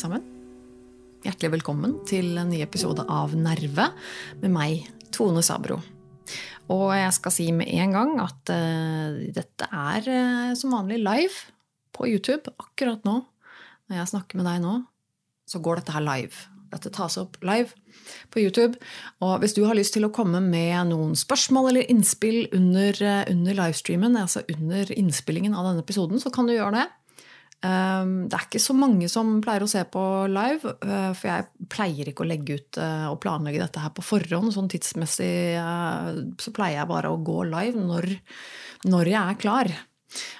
Sammen. Hjertelig velkommen til en ny episode av Nerve med meg, Tone Sabro. Og jeg skal si med en gang at uh, dette er uh, som vanlig live på YouTube akkurat nå. Når jeg snakker med deg nå, så går dette her live. Dette tas opp live på YouTube. Og hvis du har lyst til å komme med noen spørsmål eller innspill under, eh, under livestreamen, altså under innspillingen av denne episoden, så kan du gjøre det. Um, Det er ikke så mange som pleier å se på live, uh, for jeg pleier ikke å legge ut uh, og planlegge dette her på forhånd. Sånn tidsmessig så pleier jeg bare å gå live når, når jeg er klar.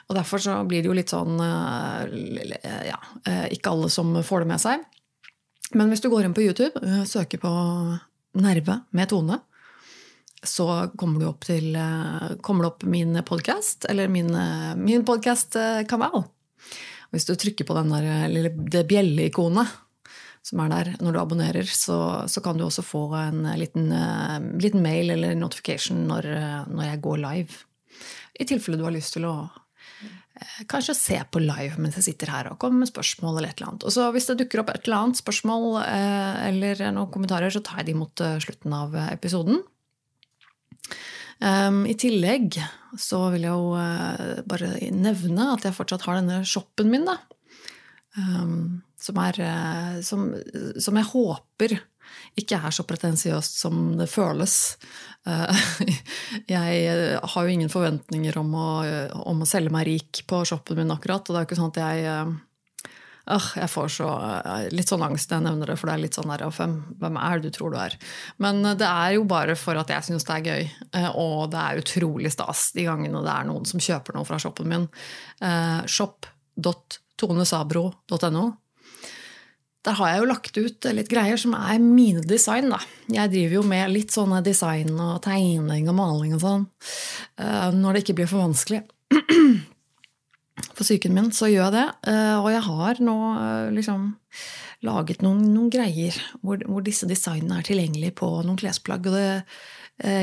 Og derfor så blir det jo litt sånn Ja, ikke alle som får det med seg. Men hvis du går inn på YouTube, søker på Nerve med Tone, så kommer opp til kommer det opp min podkast, eller min, min podkastkanal. Hvis du trykker på den der, lille, det bjelleikonet som er der når du abonnerer, så, så kan du også få en liten, liten mail eller notification når, når, jeg går live. I tilfelle du har lyst til å uh, kanskje se på live mens jeg sitter her og kommer med spørsmål. eller et eller annet. Og så Hvis det dukker opp et eller annet spørsmål uh, eller noen kommentarer, så tar jeg de mot slutten av episoden. Um, I tillegg så vil jeg jo bare nevne at jeg fortsatt har denne shoppen min, da. Um, som er uh, som, som, jeg håper ikke er så pretensiøst som det føles. Uh, jeg har jo ingen forventninger om å, om å, selge meg rik på shoppen min akkurat. Og det er jo ikke sånn at jeg Øh, jeg får så, litt sånn angst når jeg nevner det, for det er litt sånn der, hvem, hvem er det du tror du er? Men det er jo bare for at jeg syns det er gøy. Og det er utrolig stas de gangene det er noen som kjøper noe fra shoppen min. Shop.tonesabro.no. Der har jeg jo lagt ut litt greier som er mine design. da. Jeg driver jo med litt sånne design og tegning og maling og sånn. Når det ikke blir for vanskelig for psyken min, så gjør jeg det. Og jeg har nå liksom laget noen, noen greier hvor, hvor, disse designene er tilgjengelige på noen klesplagg. Og det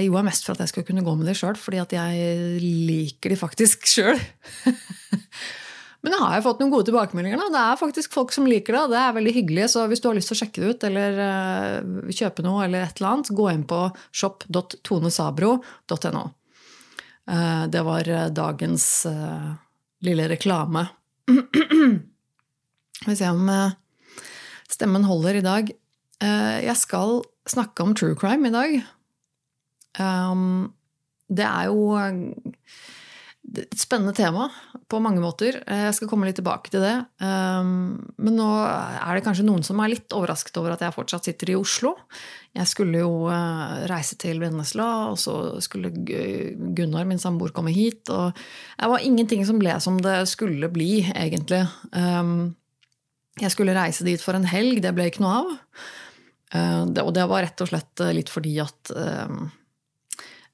jo, jeg mest for at jeg skulle kunne gå med det sjøl, fordi at jeg liker de faktisk sjøl. Men da har jeg fått noen gode tilbakemeldinger. Da. Det er faktisk folk som liker det, det er veldig hyggelig. Så hvis du har lyst til å sjekke det ut eller uh, kjøpe noe, eller et eller annet, gå inn på shop.tonesabro.no. Uh, det var dagens uh, lille reklame. Skal vi se om stemmen holder i dag. Jeg skal snakke om true crime i dag. Um, det er jo et spennende tema på mange måter. Jeg skal komme litt tilbake til det. Men nå er det kanskje noen som er litt overrasket over at jeg fortsatt sitter i Oslo. Jeg skulle jo reise til Vennesla, og så skulle Gunnar, min samboer, komme hit. Og det var ingenting som ble som det skulle bli, egentlig. Jeg skulle reise dit for en helg, det ble ikke noe av. Og det var rett og slett litt fordi at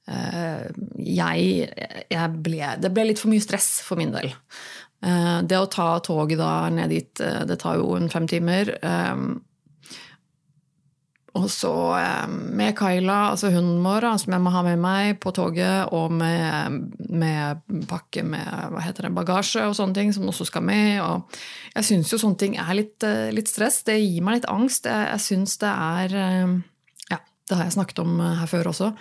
jeg, jeg ble, det ble litt for mye stress for min del. Det å ta toget da ned dit, det tar jo en fem timer. Og så med Kyla, altså hunden vår, som jeg må ha med meg på toget, og med, med pakke med det, bagasje og sånne ting som også skal med. Og jeg syns jo sånne ting er litt, litt, stress. Det gir meg litt angst. Jeg, jeg syns det er Ja, det har jeg snakket om her før også.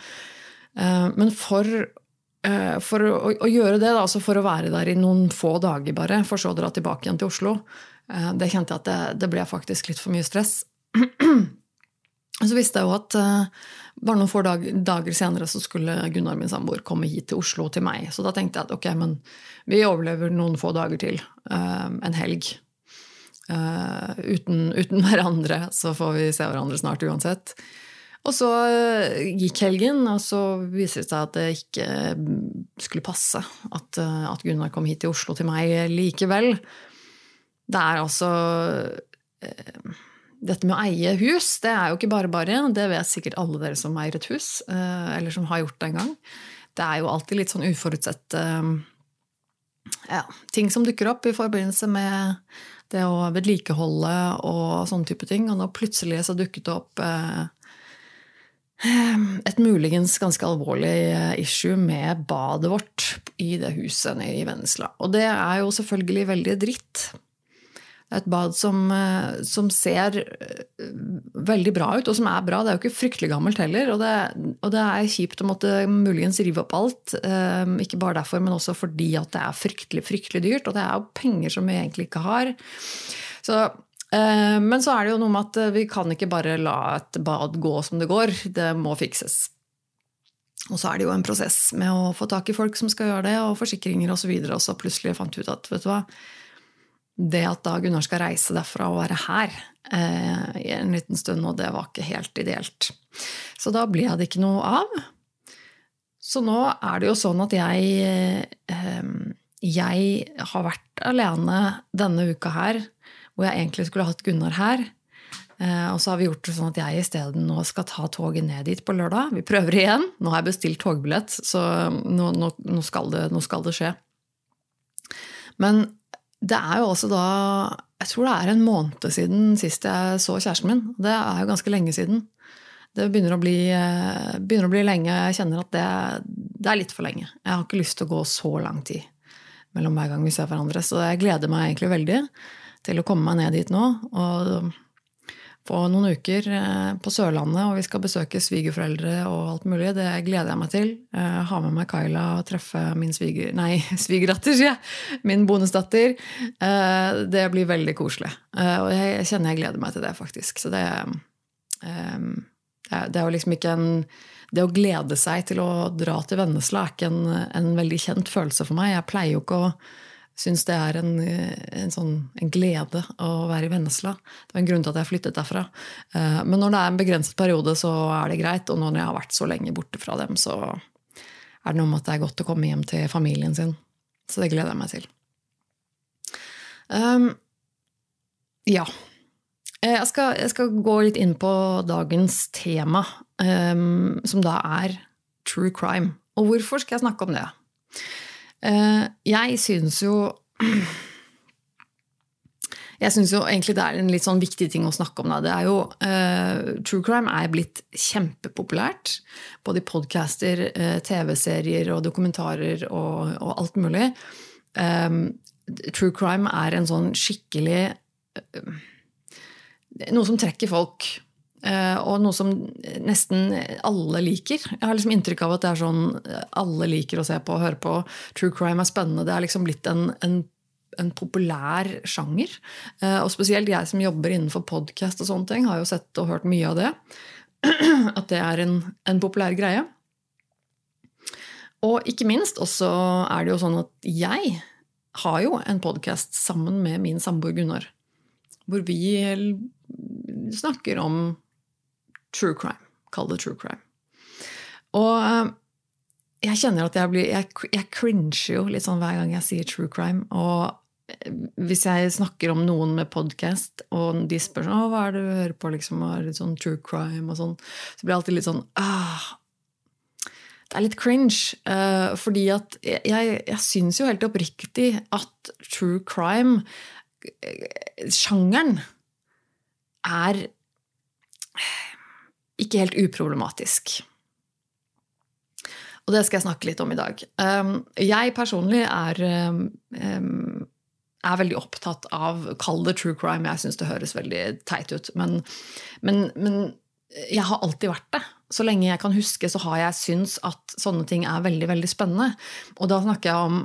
Men for, for å, gjøre det, altså for å være der i noen få dager bare, for så å dra tilbake igjen til Oslo, det kjente jeg at det, det ble faktisk litt for mye stress. Så visste jeg jo at bare noen få dager, dager senere så skulle Gunnar, min samboer, komme hit til Oslo til meg. Så da tenkte jeg at ok, men vi overlever noen få dager til. en helg. uten, uten hverandre, så får vi se hverandre snart uansett. Og så gikk helgen, og så viser det seg at det ikke skulle passe at, at Gunnar kom hit til Oslo til meg likevel. Det er altså Dette med å eie hus, det er jo ikke bare bare. Det vet sikkert alle dere som eier et hus, eller som har gjort det en gang. Det er jo alltid litt sånn uforutsette ja, ting som dukker opp i forbindelse med det å vedlikeholde og sånne type ting. Og nå plutselig så dukket det opp eh, et muligens ganske alvorlig eh, issue med badet vårt i det huset nede i Vennesla. Og det er jo selvfølgelig veldig dritt. Et bad som, eh, som, ser eh, veldig bra ut, og som er bra. Det er jo ikke fryktelig gammelt heller. Og det, og det er kjipt å måtte muligens rive opp alt. Eh, ikke bare derfor, men også fordi at det er fryktelig, fryktelig dyrt. Og det er jo penger som vi egentlig ikke har. Så, men så er det jo noe med at vi kan ikke bare la et bad gå som det går. Det må fikses. Og så er det jo en prosess med å få tak i folk som skal gjøre det, og forsikringer osv. Og, så og så plutselig fant ut at vet du hva, det at da Gunnar skal reise derfra og være her eh, i en liten stund, og det var ikke helt ideelt. Så da ble det ikke noe av. Så nå er det jo sånn at jeg eh, Jeg har vært alene denne uka her, hvor jeg egentlig skulle hatt Gunnar her. Eh, og så har vi gjort det sånn at jeg isteden nå skal ta toget ned dit på lørdag. Vi prøver igjen. Nå har jeg bestilt togbillett, så nå, nå, nå, skal, det, nå skal det skje. Men det er jo også da Jeg tror det er en måned siden sist jeg så kjæresten min. Det er jo ganske lenge siden. Det begynner å bli, eh, begynner å bli lenge. Jeg kjenner at det, det, er litt for lenge. Jeg har ikke lyst til å gå så lang tid mellom hver gang vi ser hverandre. Så jeg gleder meg egentlig veldig til å komme meg ned dit nå. Og få noen uker eh, på Sørlandet, og vi skal besøke svigerforeldre og alt mulig. Det gleder jeg meg til. Eh, ha med meg Kyla og treffe min sviger... Nei, svigerdatter, sier jeg! Min bonusdatter. Eh, det blir veldig koselig. Og jeg kjenner jeg gleder meg til det, faktisk. Så det, det er jo liksom ikke en det å glede seg til å dra til Vennesla er ikke en, en veldig kjent følelse for meg. Jeg pleier jo ikke å syns det er en, en, sånn, en, glede å være i Vennesla. Det var en grunn til at jeg flyttet derfra. Eh, men når det er en begrenset periode, så er det greit. Og når jeg har vært så lenge borte fra dem, så er det noe med at det er godt å komme hjem til familien sin. Så det gleder jeg meg til. Um, ja. Eh, jeg skal, jeg skal, gå litt inn på dagens tema, um, som da er true crime. Og hvorfor skal jeg snakke om det? Eh, jeg syns jo jeg syns egentlig det er en litt sånn viktig ting å snakke om. Det er jo, uh, True crime er blitt kjempepopulært. Både i podcaster, uh, TV-serier og dokumentarer og, og alt mulig. Um, true crime er en sånn skikkelig uh, Noe som trekker folk. Eh, og noe som nesten alle liker. Jeg har liksom inntrykk av at det er sånn alle liker å se på og høre på. True crime er spennende. Det er liksom blitt en, en, en populær sjanger. Eh, og spesielt jeg som jobber innenfor podkast og sånne ting, har jo sett og hørt mye av det. At det er en, en populær greie. Og ikke minst også er det jo sånn at jeg har jo en podkast sammen med min samboer Gunnar. Hvor vi snakker om true crime. Kall det true crime. Og eh, jeg kjenner at jeg blir Jeg, jeg cringer jo litt sånn hver gang jeg sier true crime. Og eh, hvis jeg snakker om noen med podkast, og de spør sånn, hva er det du hører på, liksom, og det sånn true crime og sånn, så blir jeg alltid litt sånn ah, Det er litt cringe. Uh, fordi at jeg, jeg syns jo helt oppriktig at true crime, sjangeren, er ikke helt uproblematisk. Og det skal jeg snakke litt om i dag. Um, jeg personlig er, um, er veldig opptatt av Kall det true crime. Jeg syns det høres veldig teit ut. Men, men, men, jeg har alltid vært det. Så lenge jeg kan huske, så har jeg syntes at sånne ting er veldig veldig spennende. Og da snakker jeg om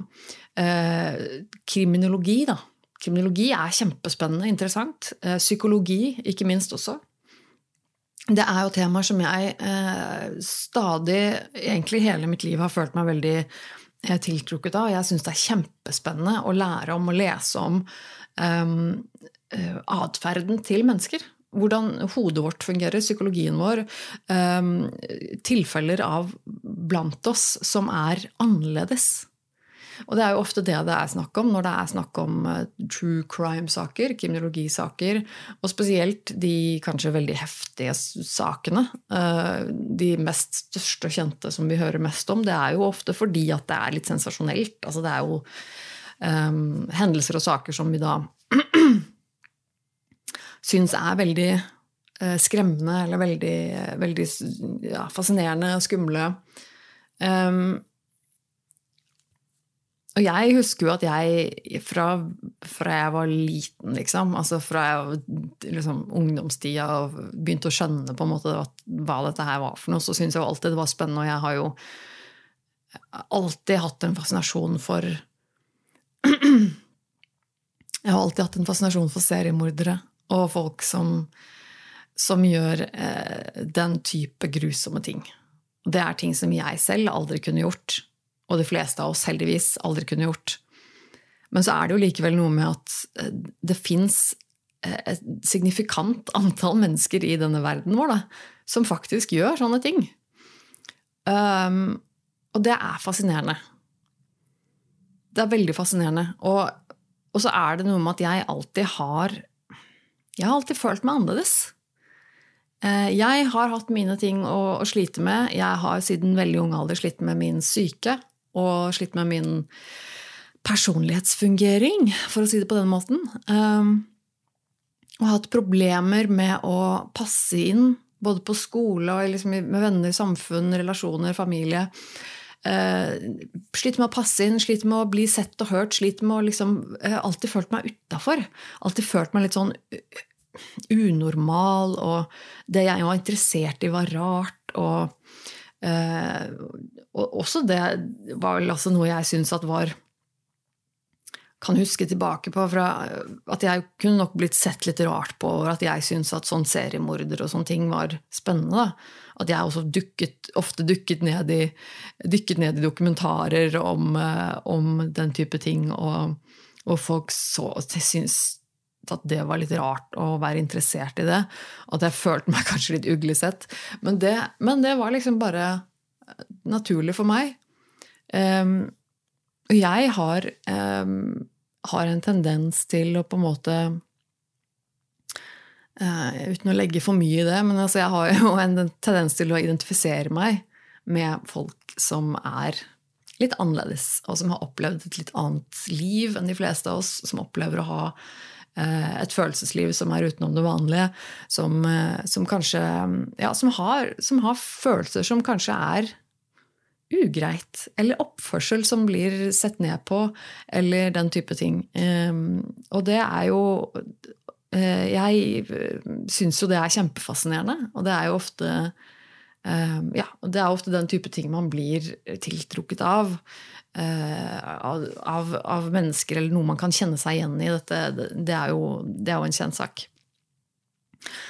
eh, kriminologi. da. Kriminologi er kjempespennende, interessant. Uh, psykologi, ikke minst også det er jo temaer som jeg eh, stadig, egentlig hele mitt liv, har følt meg veldig eh, tiltrukket av. Jeg syns det er kjempespennende å lære om og lese om eh, atferden til mennesker. Hvordan hodet vårt fungerer, psykologien vår. Eh, tilfeller av blant oss som er annerledes. Og det er jo ofte det det er snakk om når det er snakk om uh, true crime-saker, kriminologisaker, og spesielt de kanskje veldig heftige sakene. Uh, de mest største og kjente som vi hører mest om, det er jo ofte fordi at det er litt sensasjonelt. Altså det er jo um, hendelser og saker som vi da syns er veldig uh, skremmende eller veldig, veldig ja, fascinerende og skumle. Um, og jeg husker jo at jeg fra, fra jeg var liten, liksom, altså fra jeg liksom, ungdomstida og begynte å skjønne på en måte hva dette her var for noe, så syntes jeg alltid det var spennende. Og jeg har jo alltid hatt en fascinasjon for Jeg har alltid hatt en fascinasjon for seriemordere og folk som, som gjør eh, den type grusomme ting. Det er ting som jeg selv aldri kunne gjort og de fleste av oss heldigvis aldri kunne gjort. Men så er det jo likevel noe med at eh, det fins eh, et signifikant antall mennesker i denne verden vår da, som faktisk gjør sånne ting. Um, og det er fascinerende. Det er veldig fascinerende. Og, og, så er det noe med at jeg alltid har Jeg har alltid følt meg annerledes. Eh, jeg har hatt mine ting å, å slite med. Jeg har siden veldig ung alder slitt med min syke og slitt med min personlighetsfungering, for å si det på den måten. Um, og hatt problemer med å passe inn, både på skole og liksom med venner, samfunn, relasjoner, familie. Slitt med å passe inn, slitt med å bli sett og hørt. slitt med å liksom, uh, Alltid følt meg utafor. Alltid følt meg litt sånn unormal, og det jeg var interessert i, var rart. og og også det var vel altså noe jeg syns at var Kan huske tilbake på fra at jeg kunne nok blitt sett litt rart på over at jeg syntes at sånn seriemorder og sånne ting var spennende. At jeg også dukket, ofte dukket ned, i, dykket ned i dokumentarer om, eh, om den type ting, og, og folk så syntes at det var litt rart å være interessert i det. At jeg følte meg kanskje litt uglesett. Men det, men det var liksom bare naturlig for meg. Um, og jeg har, um, har, en tendens til å på en måte uh, Uten å legge for mye i det, men altså jeg har jo en tendens til å identifisere meg med folk som er litt annerledes, og som har opplevd et litt annet liv enn de fleste av oss, som opplever å ha et følelsesliv som er utenom det vanlige, som, uh, som kanskje Ja, som har, som har følelser som kanskje er ugreit. Eller oppførsel som blir sett ned på, eller den type ting. Ehm, og det er jo eh, Jeg syns jo det er kjempefascinerende, og det er jo ofte ehm, ja, det er ofte den type ting man blir tiltrukket av. Eh, av, av, mennesker, eller noe man kan kjenne seg igjen i. Dette, det, er jo, det er jo en kjent sak.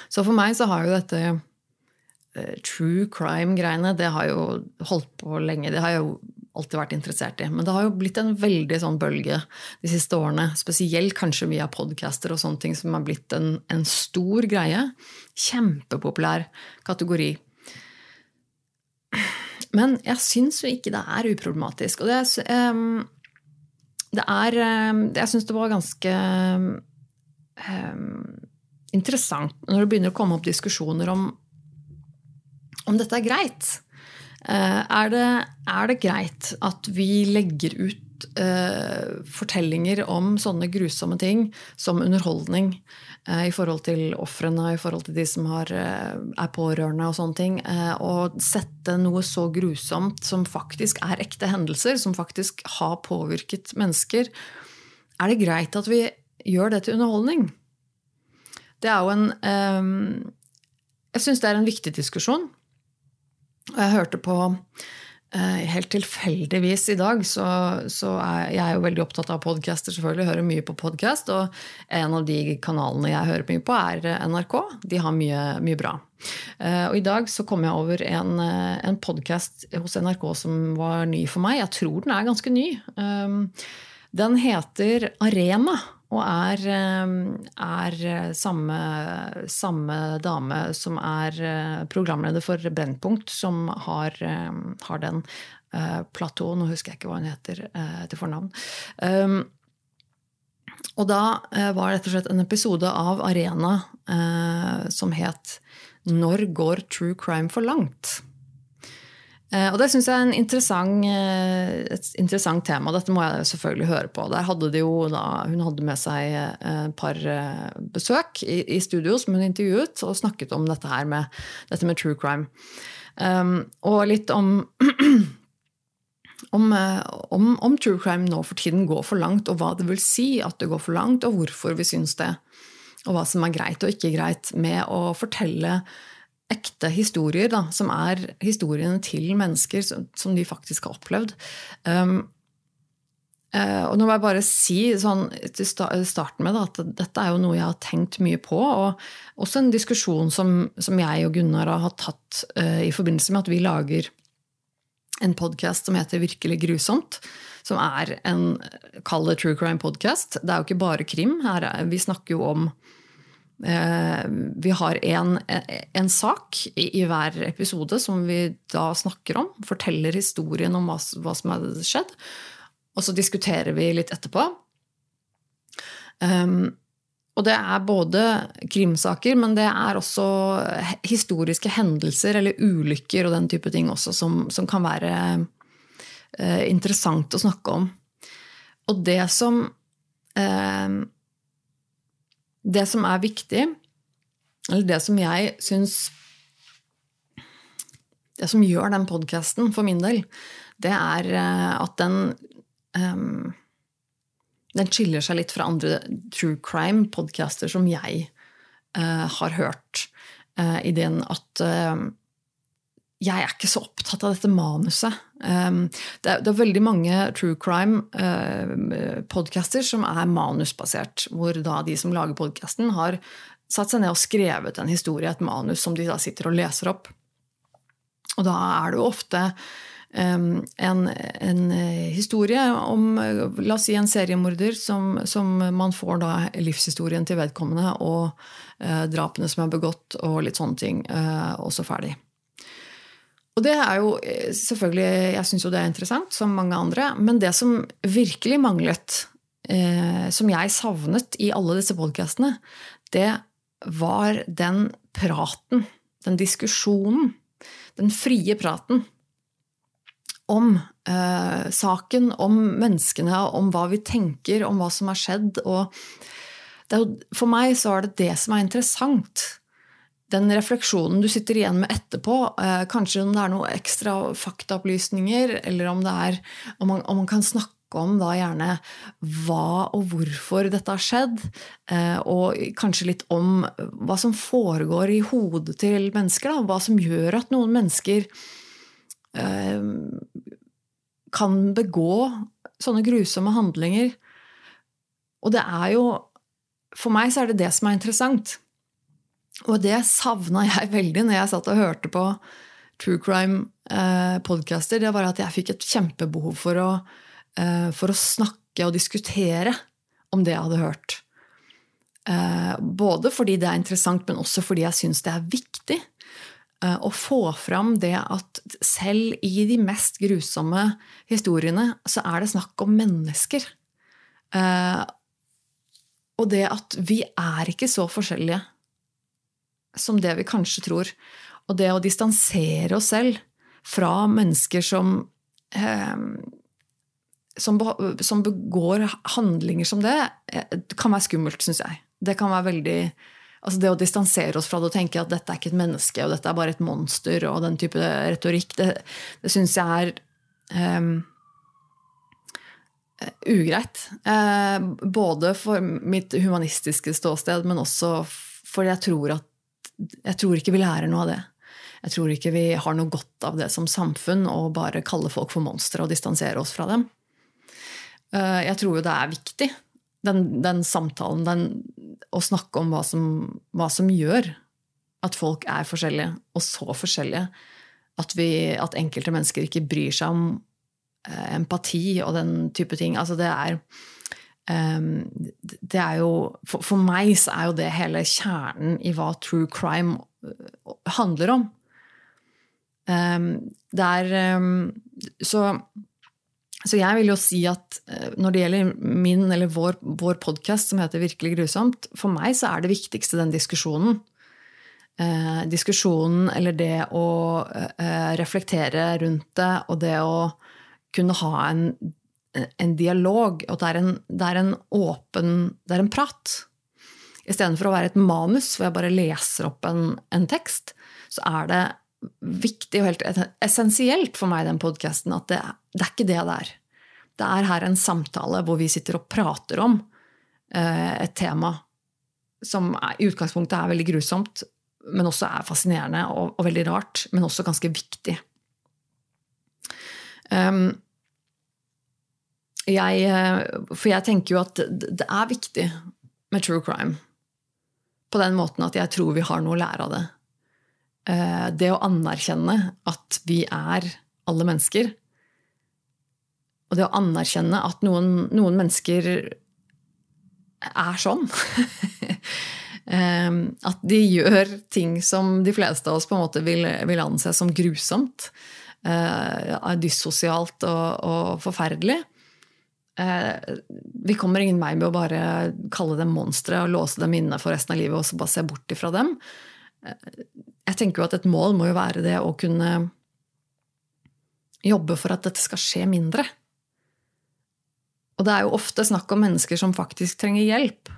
Så for meg så har jo dette uh, true crime-greiene, det har jo holdt på lenge. Det har jeg jo alltid vært interessert i. Men det har jo blitt en veldig sånn bølge de siste årene. Spesielt kanskje via podcaster og sånne ting som har blitt en, en stor greie. Kjempepopulær kategori. Men jeg syns jo ikke det er uproblematisk. Og det, det er Jeg syns det var ganske interessant når det begynner å komme opp diskusjoner om om dette er greit. Eh, er det, er det greit at vi legger ut uh, fortellinger om sånne grusomme ting som underholdning i forhold til ofrene, i forhold til de som har, uh, er pårørende og sånne ting, og sette noe så grusomt som faktisk er ekte hendelser, som faktisk har påvirket mennesker, er det greit at vi gjør det til underholdning? Det er jo en Jeg syns det er en viktig diskusjon. Og jeg hørte på eh, Helt tilfeldigvis i dag så, så, er jeg jo veldig opptatt av podcaster, selvfølgelig. Hører mye på podkast. Og en av de kanalene jeg hører mye på, er eh, NRK. De har mye, mye bra. Eh, og i dag så kom jeg over en, en podkast hos NRK som var ny for meg. Jeg tror den er ganske ny. Den heter Arena og er, eh, er eh, samme, samme, dame som er eh, programleder for Brennpunkt, som har, har den. Plateau, nå husker jeg ikke hva hun heter til fornavn. Og da var det rett og slett en episode av Arena som het 'Når går true crime for langt?' Eh, og det syns jeg er en interessant, eh, et interessant tema. Dette må jeg selvfølgelig høre på. Hadde da, hun hadde med seg eh, et par besøk i, i, studio som hun intervjuet, og snakket om dette her med, dette med true crime. Um, og litt om, om, om, om true crime nå for tiden går for langt, og hva det vil si at det går for langt, og hvorfor vi syns det. Og hva som er greit og ikke greit med å fortelle ekte historier, da, som er historiene til mennesker som, som de faktisk har opplevd. Um, uh, og nå må jeg bare si sånn, til starten med da, at dette er jo noe jeg har tenkt mye på. Og også en diskusjon som, som jeg og Gunnar har tatt uh, i forbindelse med at vi lager en podkast som heter Virkelig grusomt. Som er en kall det true crime podcast. Det er jo ikke bare krim. Er, vi snakker jo om Eh, vi har en, en sak i, i, hver episode som vi da snakker om. Forteller historien om hva, hva som har skjedd. Og så diskuterer vi litt etterpå. Um, og det er både krimsaker, men det er også historiske hendelser eller ulykker og den type ting også som, som kan være uh, interessant å snakke om. Og det som uh, det som er viktig, eller det som jeg syns Det som gjør den podkasten for min del, det er eh, at den um, Den skiller seg litt fra andre true crime-podcaster som jeg uh, har hørt. Uh, I den at uh, jeg er ikke så opptatt av dette manuset. Um, det, er, det, er, veldig mange true crime-podcaster uh, som er manusbasert. Hvor da de som lager podkasten, har satt seg ned og skrevet en historie, et manus, som de da sitter og leser opp. Og da er det jo ofte um, en, en, historie om la oss si en seriemorder som, som man får da livshistorien til vedkommende, og drapene som er begått, og litt sånne ting, og så ferdig. Og det er jo eh, selvfølgelig Jeg syns jo det er interessant, som mange andre. Men det som virkelig manglet, eh, som jeg savnet i alle disse podkastene, det var den praten, den diskusjonen, den frie praten om eh, saken, om menneskene, om hva vi tenker, om hva som har skjedd. Og jo, for meg så er det det som er interessant den refleksjonen du sitter igjen med etterpå, eh, kanskje om det er noen ekstra faktaopplysninger, eller om, er, om, man, om man kan snakke om da gjerne hva og hvorfor dette har skjedd, eh, og kanskje litt om hva som foregår i hodet til mennesker. Da, hva som gjør at noen mennesker eh, kan begå sånne grusomme handlinger. Og det er jo For meg så er det det som er interessant. Og det savna jeg veldig når jeg satt og hørte på true crime-podcaster. Eh, det var at jeg fikk et kjempebehov for å, eh, for å snakke og diskutere om det jeg hadde hørt. Eh, både fordi det er interessant, men også fordi jeg syns det er viktig å få fram det at selv i de mest grusomme historiene så er det snakk om mennesker. Og det at vi er ikke så forskjellige som det vi kanskje tror. Og det å distansere oss selv fra mennesker som eh, som, begår handlinger som det, eh, kan være skummelt, syns jeg. Det kan være veldig altså Det å distansere oss fra det og tenke at dette er ikke et menneske, og dette er bare et monster, og den type retorikk, det, det syns jeg er um, ugreit. Uh, både for mitt humanistiske ståsted, men også fordi jeg tror at jeg tror ikke vi lærer noe av det. Jeg tror ikke vi har noe godt av det som samfunn å bare kalle folk for monstre og distansere oss fra dem. Eh, jeg tror jo det er viktig, den, den samtalen, den, å snakke om hva som, hva som, gjør at folk er forskjellige, og så forskjellige. At, vi, at enkelte mennesker ikke bryr seg om eh, empati og den type ting. Altså det er det er jo for, meg så er jo det hele kjernen i hva true crime handler om. Ehm, det er ehm, så, så jeg vil jo si at når det gjelder min eller vår, vår podkast som heter Virkelig grusomt, for meg så er det viktigste den diskusjonen. diskusjonen eller det å reflektere rundt det, og det å kunne ha en, en dialog, og det er en, det er en åpen Det er en prat. Istedenfor å være et manus hvor jeg bare leser opp en, en tekst, så er det viktig og helt essensielt for meg i den podkasten at det, det, er ikke det det er. Det er her en samtale hvor vi sitter og prater om eh, et tema som er, i utgangspunktet er veldig grusomt, men også er fascinerende og, og veldig rart, men også ganske viktig. Um, jeg, eh, for jeg tenker jo at det er viktig med true crime. På den måten at jeg tror vi har noe å lære av det. Eh, det å anerkjenne at vi er alle mennesker. Og det å anerkjenne at noen, noen mennesker er sånn. Ehm, at de gjør ting som de fleste av oss på en måte vil, vil anse som grusomt. Dyssosialt og, og forferdelig. Uh, vi kommer ingen vei med å bare kalle dem monstre og låse dem inne for resten av livet og så bare se bort ifra dem. Uh, jeg tenker jo at et mål må jo være det å kunne jobbe for at dette skal skje mindre. Og det er jo ofte snakk om mennesker som faktisk trenger hjelp.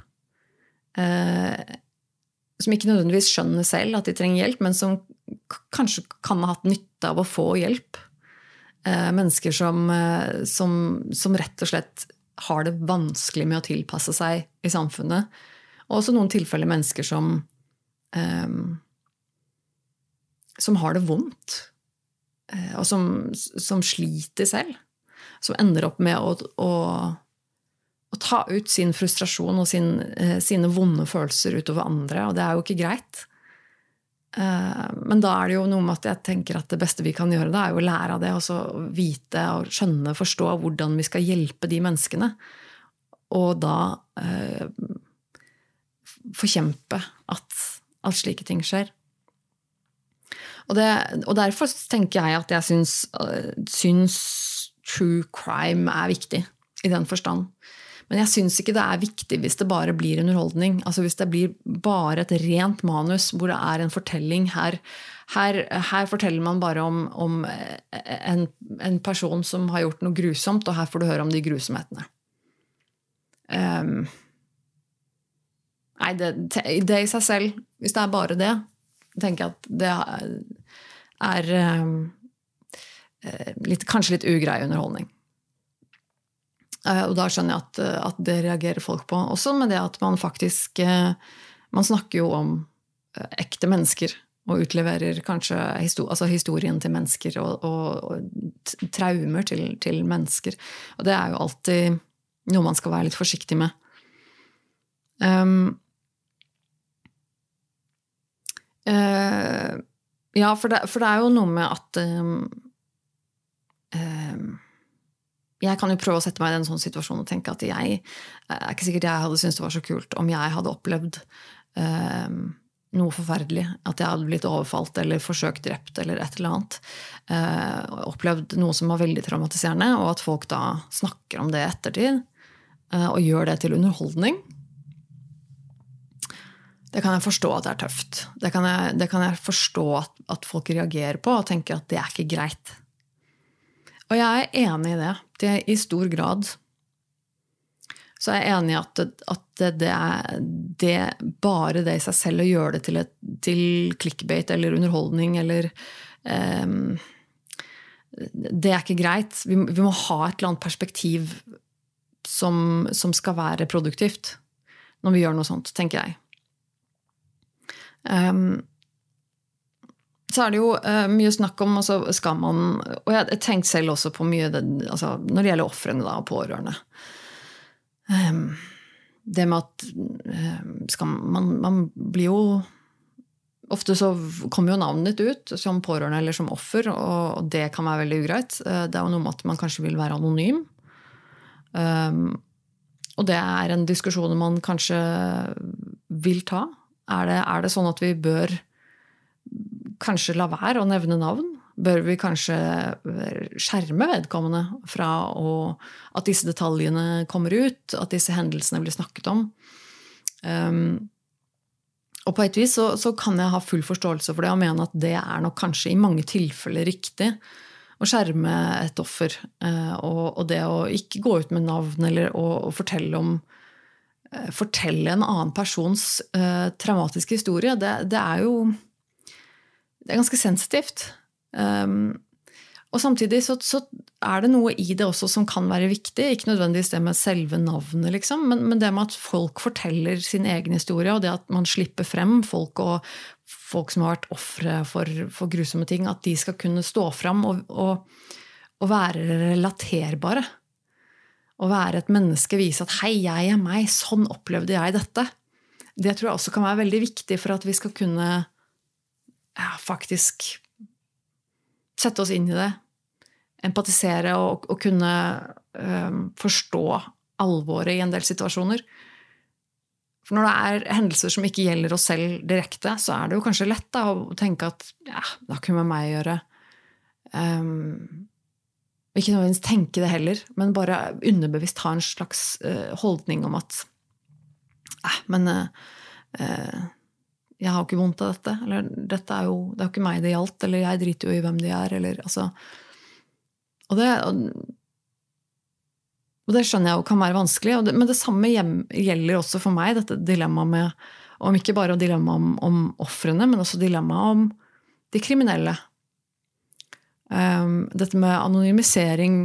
Eh, som ikke nødvendigvis skjønner selv at de trenger hjelp, men som kanskje kan ha hatt nytte av å få hjelp. Eh, mennesker som, eh, som, som, rett og slett har det vanskelig med å tilpasse seg i samfunnet. Og også noen tilfeller mennesker som um, som har det vondt. Og som, som sliter selv som ender opp med å, å, å ta ut sin frustrasjon og sin, sine vonde følelser utover andre, og det er jo ikke greit. Eh, men da er det jo noe med at jeg tenker at det beste vi kan gjøre, da, er jo å lære av det. Og så vite og skjønne, forstå hvordan vi skal hjelpe de menneskene. Og da eh, forkjempe at, at, slike ting skjer. Og, det, og, derfor tenker jeg at jeg syns, syns true crime er viktig, i den forstand. Men jeg syns ikke det er viktig hvis det bare blir underholdning. Altså Hvis det blir bare et rent manus hvor det er en fortelling. Her, her, her forteller man bare om, om en, en, person som har gjort noe grusomt, og her får du høre om de grusomhetene. Um, nei, det, det, i seg selv, hvis det er bare det, tenker jeg at det er um, Eh, litt, kanskje litt ugrei underholdning. Eh, og da skjønner jeg at, eh, at, det reagerer folk på. Også med det at man faktisk Man snakker jo om ekte mennesker. Og utleverer kanskje historien, altså historien til mennesker og, og, og traumer til, til, mennesker. Og det er jo alltid noe man skal være litt forsiktig med. Um, uh, ja, for det, for det, er jo noe med at um, jeg kan jo prøve å sette meg i den sånn situasjonen og tenke at jeg er ikke sikkert jeg hadde syntes det var så kult om jeg hadde opplevd eh, noe forferdelig. At jeg hadde blitt overfalt eller forsøkt drept eller et eller annet. Eh, opplevd noe som var veldig traumatiserende, og at folk da snakker om det i ettertid. Eh, og gjør det til underholdning. Det kan jeg forstå at det er tøft. Det kan jeg, det kan jeg forstå at, at folk reagerer på og tenker at det er ikke greit. Og jeg er enig i det. det I stor grad. Så jeg er enig i at, at det, det, er, det, bare det i seg selv å gjøre det til, et, til clickbait eller underholdning eller um, Det er ikke greit. Vi, vi, må ha et eller annet perspektiv som, som, skal være produktivt når vi gjør noe sånt, tenker jeg. Um, så er det jo uh, mye snakk om altså, skal man, Og jeg har tenkt selv også på mye det, altså, når det gjelder ofrene og pårørende. Um, det med at um, man, man, blir jo Ofte så kommer jo navnet ditt ut som pårørende eller som offer, og, og det kan være veldig ugreit. Uh, det er jo noe med at man kanskje vil være anonym. Um, og det er en diskusjon man kanskje vil ta. Er det, er det sånn at vi bør kanskje la være å nevne navn? Bør vi kanskje skjerme vedkommende fra å, at disse detaljene kommer ut, at disse hendelsene blir snakket om? Um, Og på et vis så, så, kan jeg ha full forståelse for det og mene at det er nok kanskje i mange tilfeller riktig. Å skjerme et offer. Uh, og, og, det å ikke gå ut med navn eller å, å fortelle om eh, Fortelle en annen persons uh, traumatiske historie, det, det, er jo Det er ganske sensitivt. Um, og samtidig så, så, er det noe i det også som kan være viktig. Ikke nødvendigvis det med selve navnet, liksom, men, men, det med at folk forteller sin egen historie, og det at man slipper frem folk og folk som har vært ofre for, for, grusomme ting, at de skal kunne stå fram og, og, og, være relaterbare. Og være et menneske, vise at 'hei, jeg er meg, sånn opplevde jeg dette'. Det tror jeg også kan være veldig viktig for at vi skal kunne ja, faktisk sette oss inn i det, empatisere og, og kunne um, forstå alvoret i en del situasjoner. For når det er hendelser som ikke gjelder oss selv direkte, så er det jo kanskje lett da, å tenke at ja, det har ikke med meg å gjøre. Um, ikke nødvendigvis tenke det heller, men bare underbevisst ha en slags uh, holdning om at eh, men uh, jeg har jo ikke vondt av dette. Eller dette er jo, det er jo ikke meg det gjaldt. Eller jeg driter jo i hvem de er. Eller altså Og det, og det skjønner jeg jo kan være vanskelig. Det, men det samme gjelder også for meg, dette dilemmaet med om ikke bare dilemmaet om, om ofrene, men også dilemmaet om de kriminelle. Um, dette med anonymisering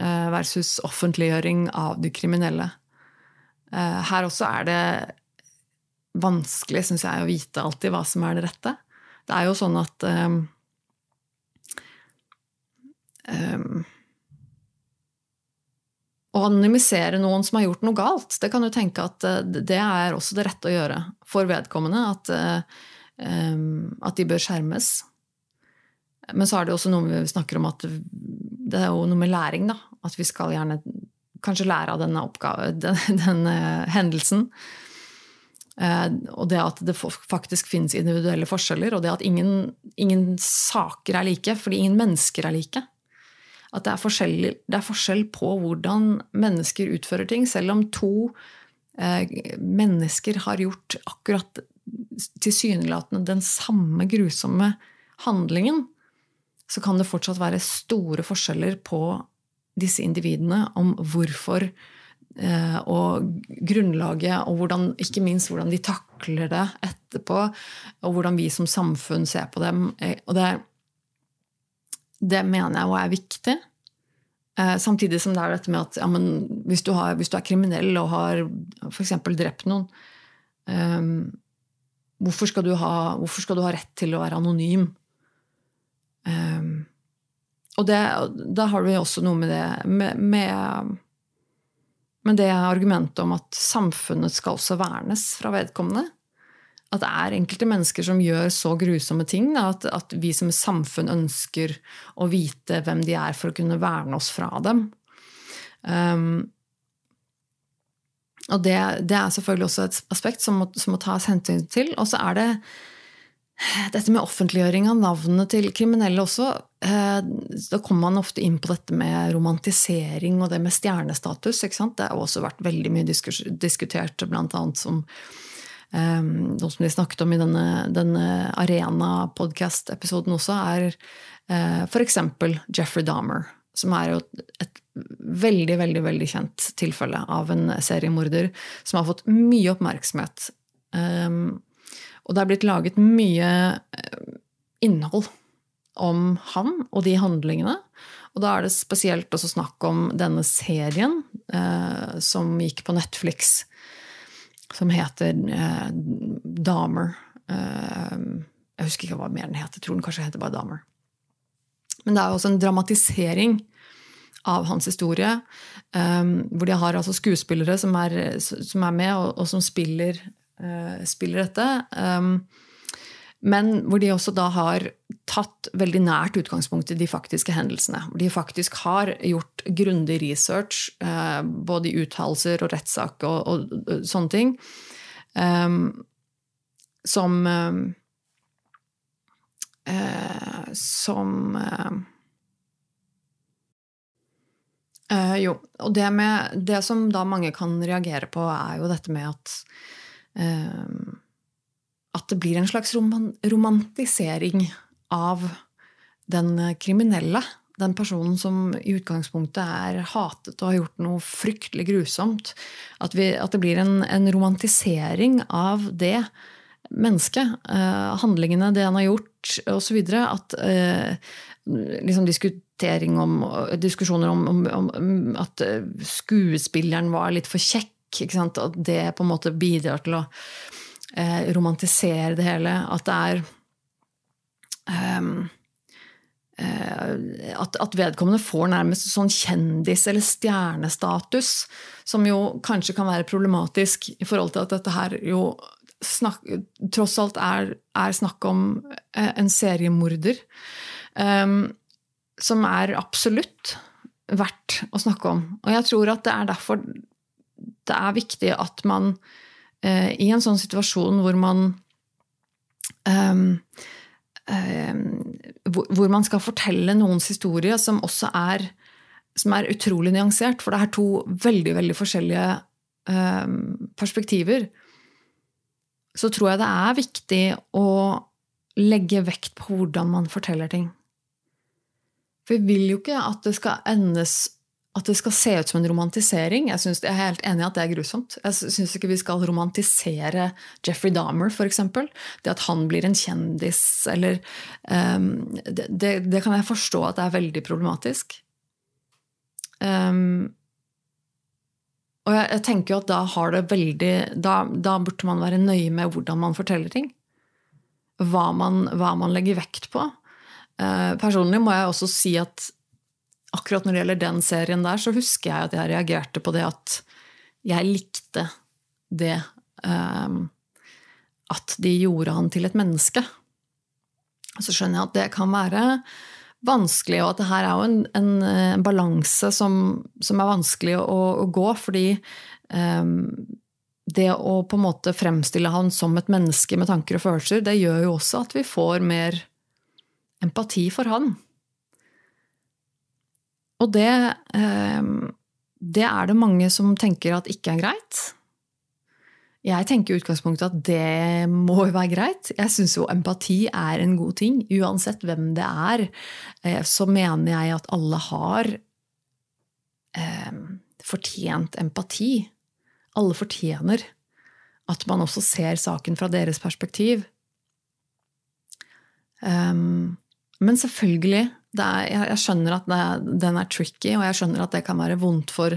uh, versus offentliggjøring av de kriminelle. Uh, her også er det vanskelig, syns jeg, å vite alltid hva som er det rette. Det er jo sånn at um, um, Å anonymisere noen som har gjort noe galt, det kan du tenke at uh, det er også det rette å gjøre for vedkommende. At, uh, um, at de bør skjermes. Men så er det også noe vi snakker om at det er jo noe med læring, da. At vi skal gjerne kanskje lære av denne, oppgave, den, denne hendelsen. Eh, og det at det faktisk finnes individuelle forskjeller, og det at ingen, ingen saker er like, fordi ingen mennesker er like. At det er, det er, forskjell på hvordan mennesker utfører ting. Selv om to eh, mennesker har gjort akkurat tilsynelatende den samme grusomme handlingen, så kan det fortsatt være store forskjeller på disse individene om hvorfor og grunnlaget, og hvordan, ikke minst hvordan de takler det etterpå. Og hvordan vi som samfunn ser på dem. Eh, og det, det mener jeg òg er viktig. Eh, samtidig som det er dette med at ja, hvis, du har, hvis, du er kriminell og har f.eks. drept noen, um, hvorfor, skal ha, hvorfor, skal du ha, rett til å være anonym? Um, og det, da har vi også noe med det med, med men det argumentet om at samfunnet skal også vernes fra vedkommende At det er enkelte mennesker som gjør så grusomme ting da, at, at, vi som samfunn ønsker å vite hvem de er, for å kunne verne oss fra dem. Um, og det, det, er selvfølgelig også et aspekt som må, som må tas hensyn til. Og så er det dette med offentliggjøring av navnene til kriminelle også, eh, da kommer man ofte inn på dette med romantisering og det med stjernestatus. Det har også vært veldig mye diskutert, blant annet som eh, noe som de snakket om i denne, denne Arena-podkast-episoden også, er eh, f.eks. Jeffrey Dahmer, som er jo et veldig, veldig, veldig kjent tilfelle av en seriemorder som har fått mye oppmerksomhet. Og det er blitt laget mye eh, innhold om han og de handlingene. Og da er det spesielt også snakk om denne serien eh, som gikk på Netflix, som heter eh, Dahmer. Eh, jeg husker ikke hva mer den heter. Jeg tror den kanskje heter bare Dahmer. Men det er også en dramatisering av hans historie. Um, hvor de har altså skuespillere som er, som er med, og, og som spiller Eh, spiller dette. Um, men hvor de også da har tatt veldig nært utgangspunkt i de faktiske hendelsene. Hvor de faktisk har gjort grundig research, eh, både i uttalelser og rettssak og, og, og, sånne ting, um, som uh, Som uh, Jo, og det, med, det som da mange kan reagere på, er jo dette med at Ehm, at det blir en slags romantisering av den kriminelle. Den personen som i utgangspunktet er hatet og har gjort noe fryktelig grusomt. At, vi, at det blir en, en, romantisering av det mennesket. Eh, handlingene, det han har gjort, osv. At eh, liksom diskutering om, diskusjoner om, om, om, at eh, skuespilleren var litt for kjekk. At det på en måte bidrar til å eh, romantisere det hele. At det er um, at, at, vedkommende får nærmest sånn kjendis- eller stjernestatus, som jo kanskje kan være problematisk i forhold til at dette her jo snakk, tross alt er, er, snakk om en seriemorder. Um, som er absolutt verdt å snakke om. Og jeg tror at det er derfor det er viktig at man eh, i en sånn situasjon hvor man um, um, hvor man skal fortelle noens historie som også er, som er utrolig nyansert. For det er to veldig, veldig forskjellige perspektiver. Så tror jeg det er viktig å legge vekt på hvordan man forteller ting. For vi vil jo ikke at det skal endes at det skal se ut som en romantisering. Jeg, synes, jeg er helt enig i at det er grusomt. Jeg syns ikke vi skal romantisere Jeffrey Dahmer, f.eks. Det at han blir en kjendis, eller um, det, det, det, kan jeg forstå at det er veldig problematisk. Um, og jeg, jeg, tenker jo at da har det veldig da, da, burde man være nøye med hvordan man forteller ting. Hva man, hva man legger vekt på. Uh, personlig må jeg også si at akkurat når det gjelder den serien der, så husker jeg at jeg reagerte på det at jeg likte det um, At de gjorde han til et menneske. Så skjønner jeg at det kan være vanskelig, og at det her er jo en, en, en balanse som, som, er vanskelig å, å gå, fordi um, det å på en måte fremstille han som et menneske med tanker og følelser, det gjør jo også at vi får mer empati for han. Og det, ehm, det er det mange som tenker at ikke er greit. Jeg tenker i utgangspunktet at det må jo være greit. Jeg syns jo empati er en god ting. Uansett hvem det er, eh, så mener jeg at alle har eh, fortjent empati. Alle fortjener at man også ser saken fra deres perspektiv. Men selvfølgelig, er, jeg, skjønner at det, den er tricky, og jeg skjønner at det kan være vondt for,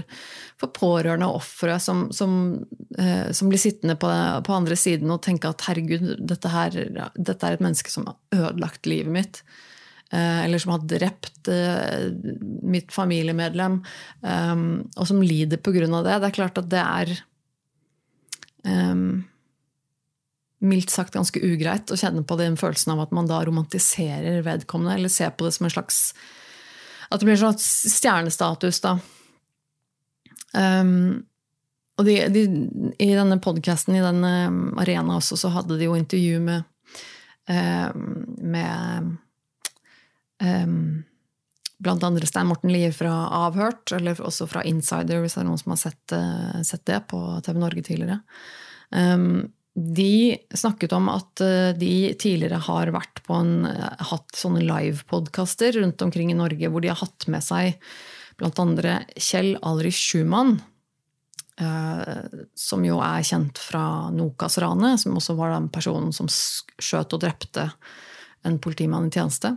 for pårørende og ofre som, som, eh, som, blir sittende på, på, andre siden og tenke at herregud, dette, her, dette er et menneske som har ødelagt livet mitt. Eh, eller som har drept eh, mitt familiemedlem, eh, og som lider av det. Det er klart at det er um, mildt sagt ganske ugreit å kjenne på den følelsen av at man da romantiserer vedkommende, eller ser på det som en slags At det blir en slags stjernestatus, da. Um, og de, de, i denne podkasten, i denne arena også, så hadde de jo intervju med, um, med um, blant andre Stein Morten Lier fra Avhørt, eller også fra Insider, hvis det er noen som har sett, uh, sett det på TV Norge tidligere. Um, de snakket om at eh, de tidligere har en, eh, hatt sånne livepodkaster rundt omkring i Norge hvor de har hatt med seg andre Kjell Alrich Schumann, eh, som jo er kjent fra Nokas-ranet, som også var den personen som skjøt og drepte en politimann i tjeneste.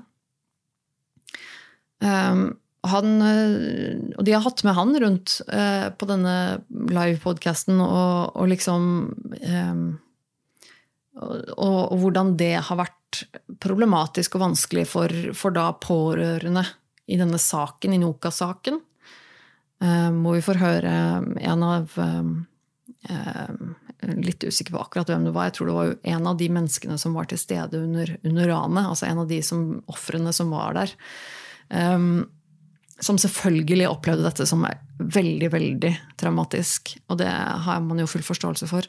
Han, og de har hatt med han rundt på denne livepodkasten og, og liksom og, og, hvordan det har vært problematisk og vanskelig for, for da pårørende i denne saken, i Noka-saken. Um, hvor vi får høre en av um, Litt usikker på akkurat hvem det var. Jeg tror det var en av de menneskene som var til stede under, under ranet. Altså en av de ofrene som var der. Som selvfølgelig opplevde dette som veldig, veldig traumatisk. Og det har man jo full forståelse for.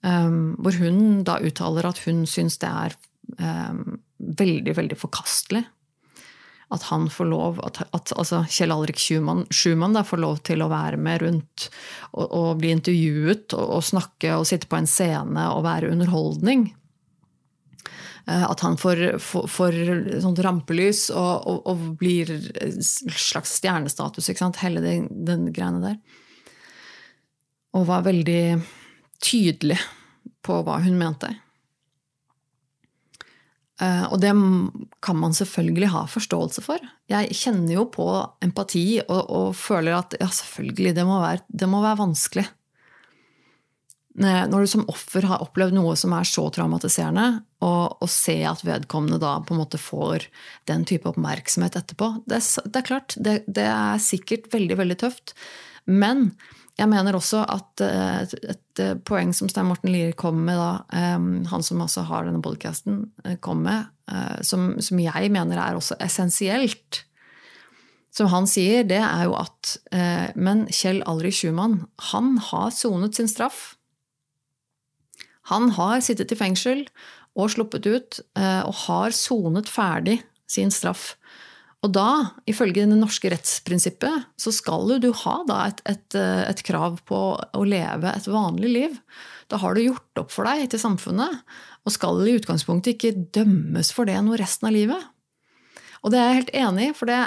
Um, hvor hun da uttaler at hun syns det er um, veldig, veldig forkastelig at han får lov, at, at altså Kjell Alrik Schumann, får lov til å være med rundt og, og bli intervjuet og, og, snakke og sitte på en scene og være underholdning. Uh, at han får, får, får sånt rampelys og, og, blir slags stjernestatus. ikke sant? Hele den, den greiene der. Og var veldig tydelig på hva hun mente. Eh, og det kan man selvfølgelig ha forståelse for. Jeg kjenner jo på empati og, og føler at ja, selvfølgelig, det må, være, det må være vanskelig. Når du som offer har opplevd noe som er så traumatiserende, og, og se at vedkommende da på en måte får den type oppmerksomhet etterpå Det, det er klart, det, det, er sikkert veldig, veldig tøft. Men jeg mener også at eh, et, eh, poeng som Stein Morten Lier kom med, da, han som også har denne podkasten, eh, kom med, som, som, jeg mener er også essensielt, som han sier, det er jo at Men Kjell Alrik Schumann, han har sonet sin straff. Han har sittet i fengsel og sluppet ut, og har sonet ferdig sin straff. Og da, ifølge det norske rettsprinsippet, så skal du ha et, et, et, krav på å leve et vanlig liv. Da har du gjort opp for deg til samfunnet, og skal i utgangspunktet ikke dømmes for det noe resten av livet. Og det er jeg helt enig i, for det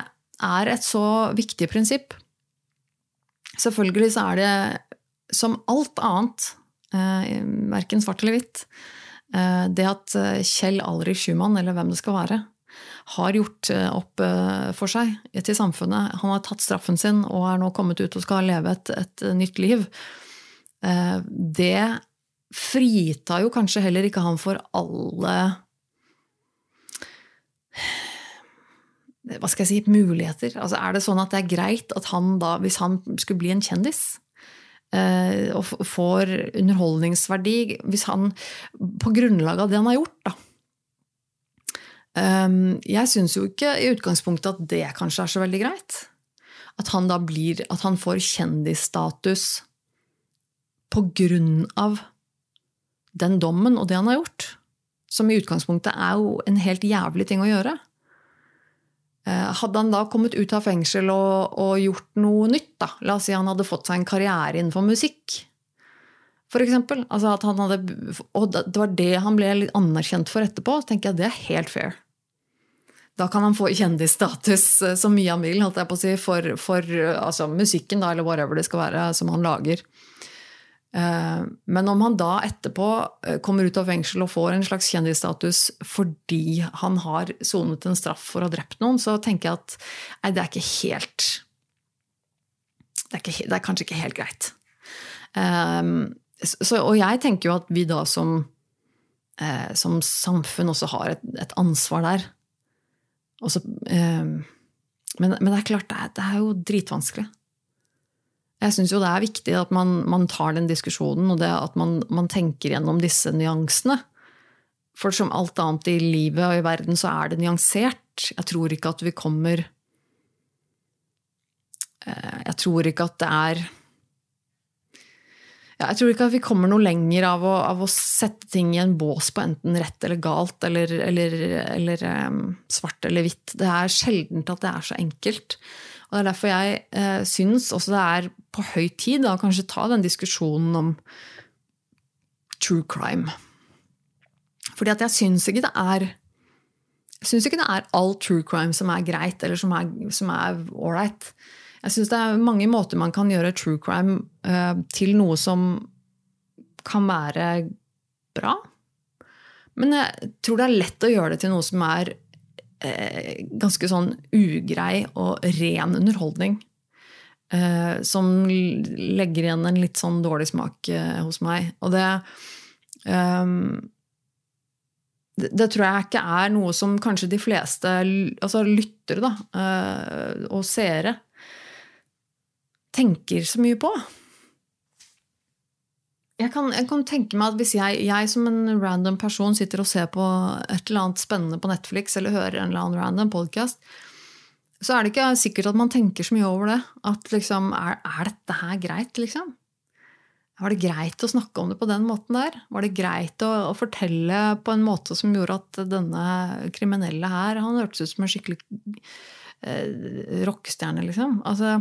er et så viktig prinsipp. Selvfølgelig så er det som alt annet, eh, verken svart eller hvitt, eh, det at Kjell Alrik Schumann, eller hvem det skal være, har gjort eh, opp eh, for seg til samfunnet. Han har tatt straffen sin og er nå kommet ut og skal leve et, et nytt liv. Eh, det fritar jo kanskje heller ikke han for alle hva skal jeg si, muligheter. Altså, er det sånn at det er greit at han da, hvis han skulle bli en kjendis, og får underholdningsverdi Hvis han på grunnlag av det han har gjort, da, jeg syns jo ikke i utgangspunktet at det kanskje er så veldig greit. At han da blir At han får kjendisstatus på grunn av den dommen og det han har gjort. Som i utgangspunktet er jo en helt jævlig ting å gjøre. Eh, hadde han da kommet ut av fengsel og, og gjort noe nytt, da, la oss si han hadde fått seg en karriere innenfor musikk, for eksempel, altså at han hadde, og det var det han ble anerkjent for etterpå, tenker jeg det er helt fair. Da kan han få kjendisstatus eh, så mye han vil holdt jeg på å si, for, for altså, musikken da, eller whatever det skal være som han lager. Eh, men om han da etterpå eh, kommer ut av fengsel og får en slags kjendisstatus fordi han har sonet en straff for å ha drept noen, så tenker jeg at nei, det er ikke helt Det er, ikke, det er kanskje ikke helt greit. Så, og jeg tenker jo at vi da som, som samfunn også har et, et ansvar der så, eh, men, men, det er klart, det er, det er jo dritvanskelig. Jeg syns jo det er viktig at man, man, tar den diskusjonen, og det at man, man, tenker gjennom disse nyansene. For som alt annet i livet og i verden, så er det nyansert. Jeg tror ikke at vi kommer eh, Jeg tror ikke at det er ja, jeg tror ikke at vi kommer noe lenger av å, av å, sette ting i en bås på enten rett eller galt, eller, eller, eller um, svart eller hvitt. Det er sjeldent at det er så enkelt. Og Det er derfor jeg uh, syns også det er på høy tid å kanskje ta den diskusjonen om true crime. Fordi at jeg syns ikke det er jeg syns ikke det er all true crime som er greit, eller er, som er ålreit. Jeg syns det er mange måter man kan gjøre true crime uh, til noe som kan være bra. Men jeg tror det er lett å gjøre det til noe som er uh, ganske sånn ugrei og ren underholdning. Uh, som legger igjen en litt sånn dårlig smak hos meg. Og det um, det, tror jeg ikke er noe som kanskje de fleste altså lyttere da, og seere tenker så mye på. Jeg kan, jeg kan, tenke meg at hvis jeg, jeg, som en random person sitter og ser på et eller annet spennende på Netflix eller hører en eller annen random podcast, så er det ikke sikkert at man tenker så mye over det. At liksom, er, er dette her greit, liksom? Var det greit å snakke om det på den måten der? Var det greit å, å fortelle på en måte som gjorde at denne kriminelle her Han hørtes ut som en skikkelig eh, rockestjerne, liksom. Altså,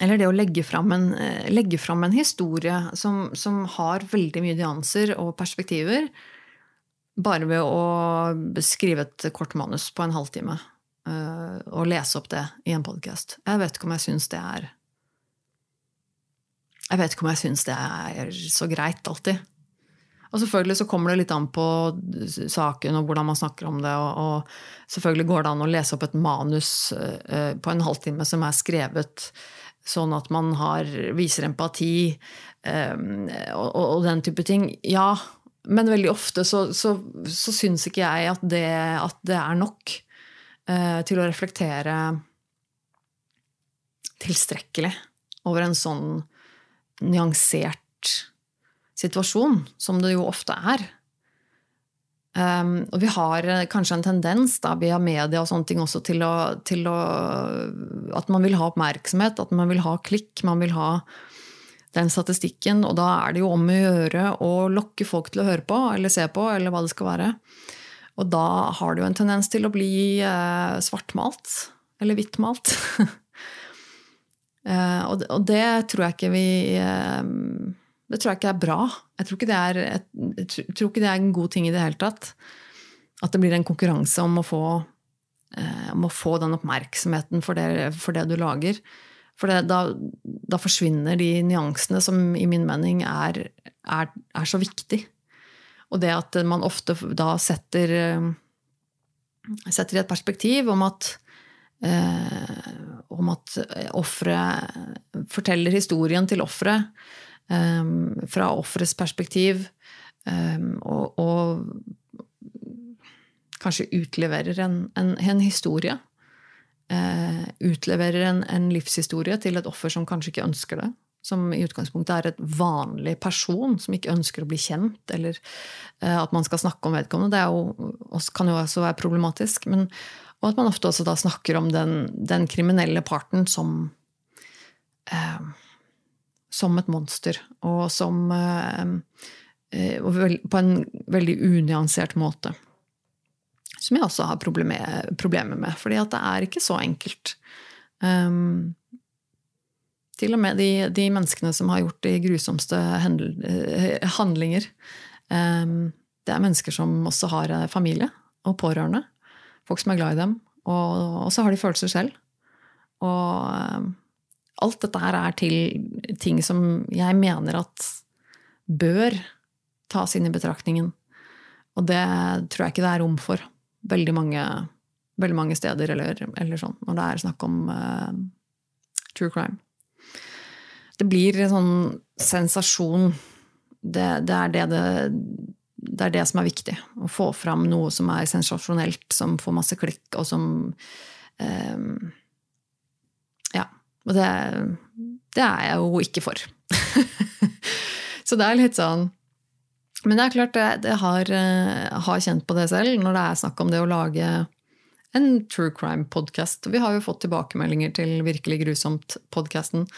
eller det å legge fram en, eh, legge fram en historie som, som, har veldig mye nyanser og perspektiver, bare ved å skrive et kort manus på en halvtime uh, og lese opp det i en podkast. Jeg vet ikke om jeg syns det er Jeg vet ikke om jeg syns det er så greit alltid. Og selvfølgelig så kommer det litt an på saken og hvordan man snakker om det. Og, og selvfølgelig går det an å lese opp et manus uh, på en halvtime som er skrevet sånn at man har, viser empati um, og, og, den type ting. Ja, men veldig ofte så, så, så syns ikke jeg at det, at det er nok uh, til å reflektere tilstrekkelig over en sånn nyansert situasjon, som det jo ofte er. Um, og vi har eh, kanskje en tendens da, via media og sånne ting også til, å, til å, At man vil ha oppmerksomhet, at man vil ha klikk, man vil ha den statistikken. Og da er det jo om å gjøre å lokke folk til å høre på eller se på, eller hva det skal være. Og da har det jo en tendens til å bli eh, svartmalt. Eller hvittmalt. uh, og, og, det tror jeg ikke vi uh, det tror jeg ikke er bra. Jeg tror ikke er, jeg tror ikke det er en god ting i det hele tatt. At det blir en konkurranse om å få, eh, om å få den oppmerksomheten for det, for det du lager. For det, da, da, forsvinner de nyansene som i min mening er, er, er, så viktig. Og det at man ofte da setter, eh, setter i et perspektiv om at eh, om at offeret forteller historien til offeret um, fra offerets perspektiv, um, og, og, kanskje utleverer en, en, en historie. Uh, utleverer en, en, livshistorie til et offer som kanskje ikke ønsker det. Som i utgangspunktet er et vanlig person som ikke ønsker å bli kjent, eller uh, at man skal snakke om vedkommende. Det jo, kan jo også være problematisk. Men, og at man ofte også da snakker om den, den kriminelle parten som uh, som et monster, og som eh, eh, På en veldig unyansert måte. Som jeg også har problemer med, fordi at det er ikke så enkelt. Um, til og med de, de, menneskene som har gjort de grusomste handlinger. Um, det er mennesker som også har familie og pårørende. Folk som er glad i dem. Og, så har de følelser selv. Og um, alt dette her er til ting som jeg mener at bør tas inn i betraktningen. Og det tror jeg ikke det er rom for veldig mange, veldig mange steder, eller, eller, sånn, når det er snakk om uh, true crime. Det blir en sånn sensasjon. Det, det, er det, det, det, er det som er viktig. Å få fram noe som er sensasjonelt, som får masse klikk, og som um, og det, det er jeg jo ikke for. så det er litt sånn Men det er klart, jeg, har, eh, har, kjent på det selv når det er snakk om det å lage en true crime-podkast. Vi har jo fått tilbakemeldinger til Virkelig grusomt-podkasten.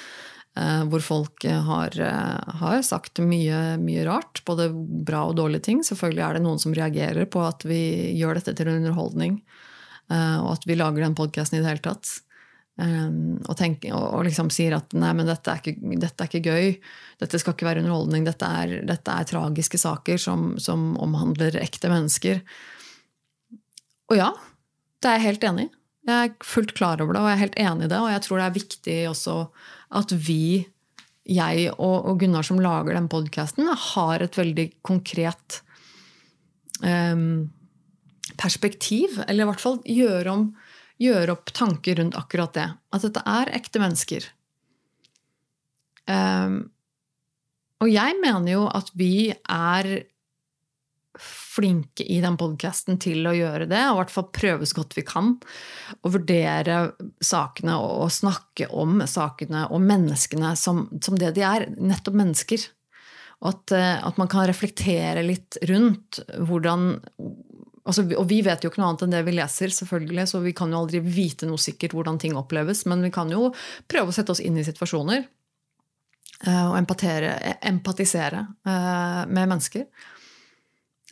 Eh, hvor folk har, eh, har sagt mye, mye, rart. Både bra og dårlige ting. Selvfølgelig er det noen som reagerer på at vi gjør dette til en underholdning. Og at vi lager den podkasten i det hele tatt. Um, og, tenk, og, og, liksom sier at nei, men dette er, ikke, dette er, ikke, gøy. Dette skal ikke være underholdning. Dette er, dette er tragiske saker som, som, omhandler ekte mennesker. Og ja, det er jeg helt enig i. Jeg er fullt klar over det, og jeg er helt enig i det. Og jeg tror det er viktig også at vi, jeg og, og Gunnar som lager den podkasten, har et veldig konkret um, perspektiv. Eller i hvert fall gjøre om gjøre opp tanker rundt akkurat det. At dette er ekte mennesker. Um, og jeg mener jo at vi er flinke i den podkasten til å gjøre det, og i hvert fall prøve så godt vi kan. å vurdere sakene og, snakke om sakene og menneskene som, som det de er. Nettopp mennesker. Og at, eh, at, man kan reflektere litt rundt hvordan Altså, og vi vet jo ikke noe annet enn det vi leser, selvfølgelig, så vi kan jo aldri vite noe sikkert hvordan ting oppleves. Men vi kan jo prøve å sette oss inn i situasjoner uh, og empatisere uh, med mennesker.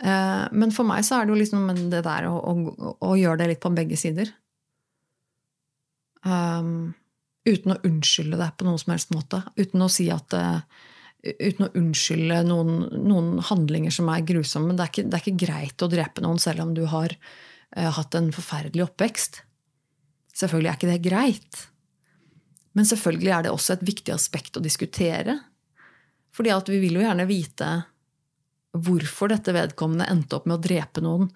Men for meg så er det jo liksom det der å, å, å gjøre det litt på begge sider. Um, uten å unnskylde det på noen som helst måte. Uten å si at uh, uten å unnskylde noen, noen, handlinger som er grusomme. Det er, ikke, det er, ikke, greit å drepe noen selv om du har uh, hatt en forferdelig oppvekst. Selvfølgelig er ikke det greit. Men selvfølgelig er det også et viktig aspekt å diskutere. Fordi vi vil jo gjerne vite hvorfor dette vedkommende endte opp med å drepe noen.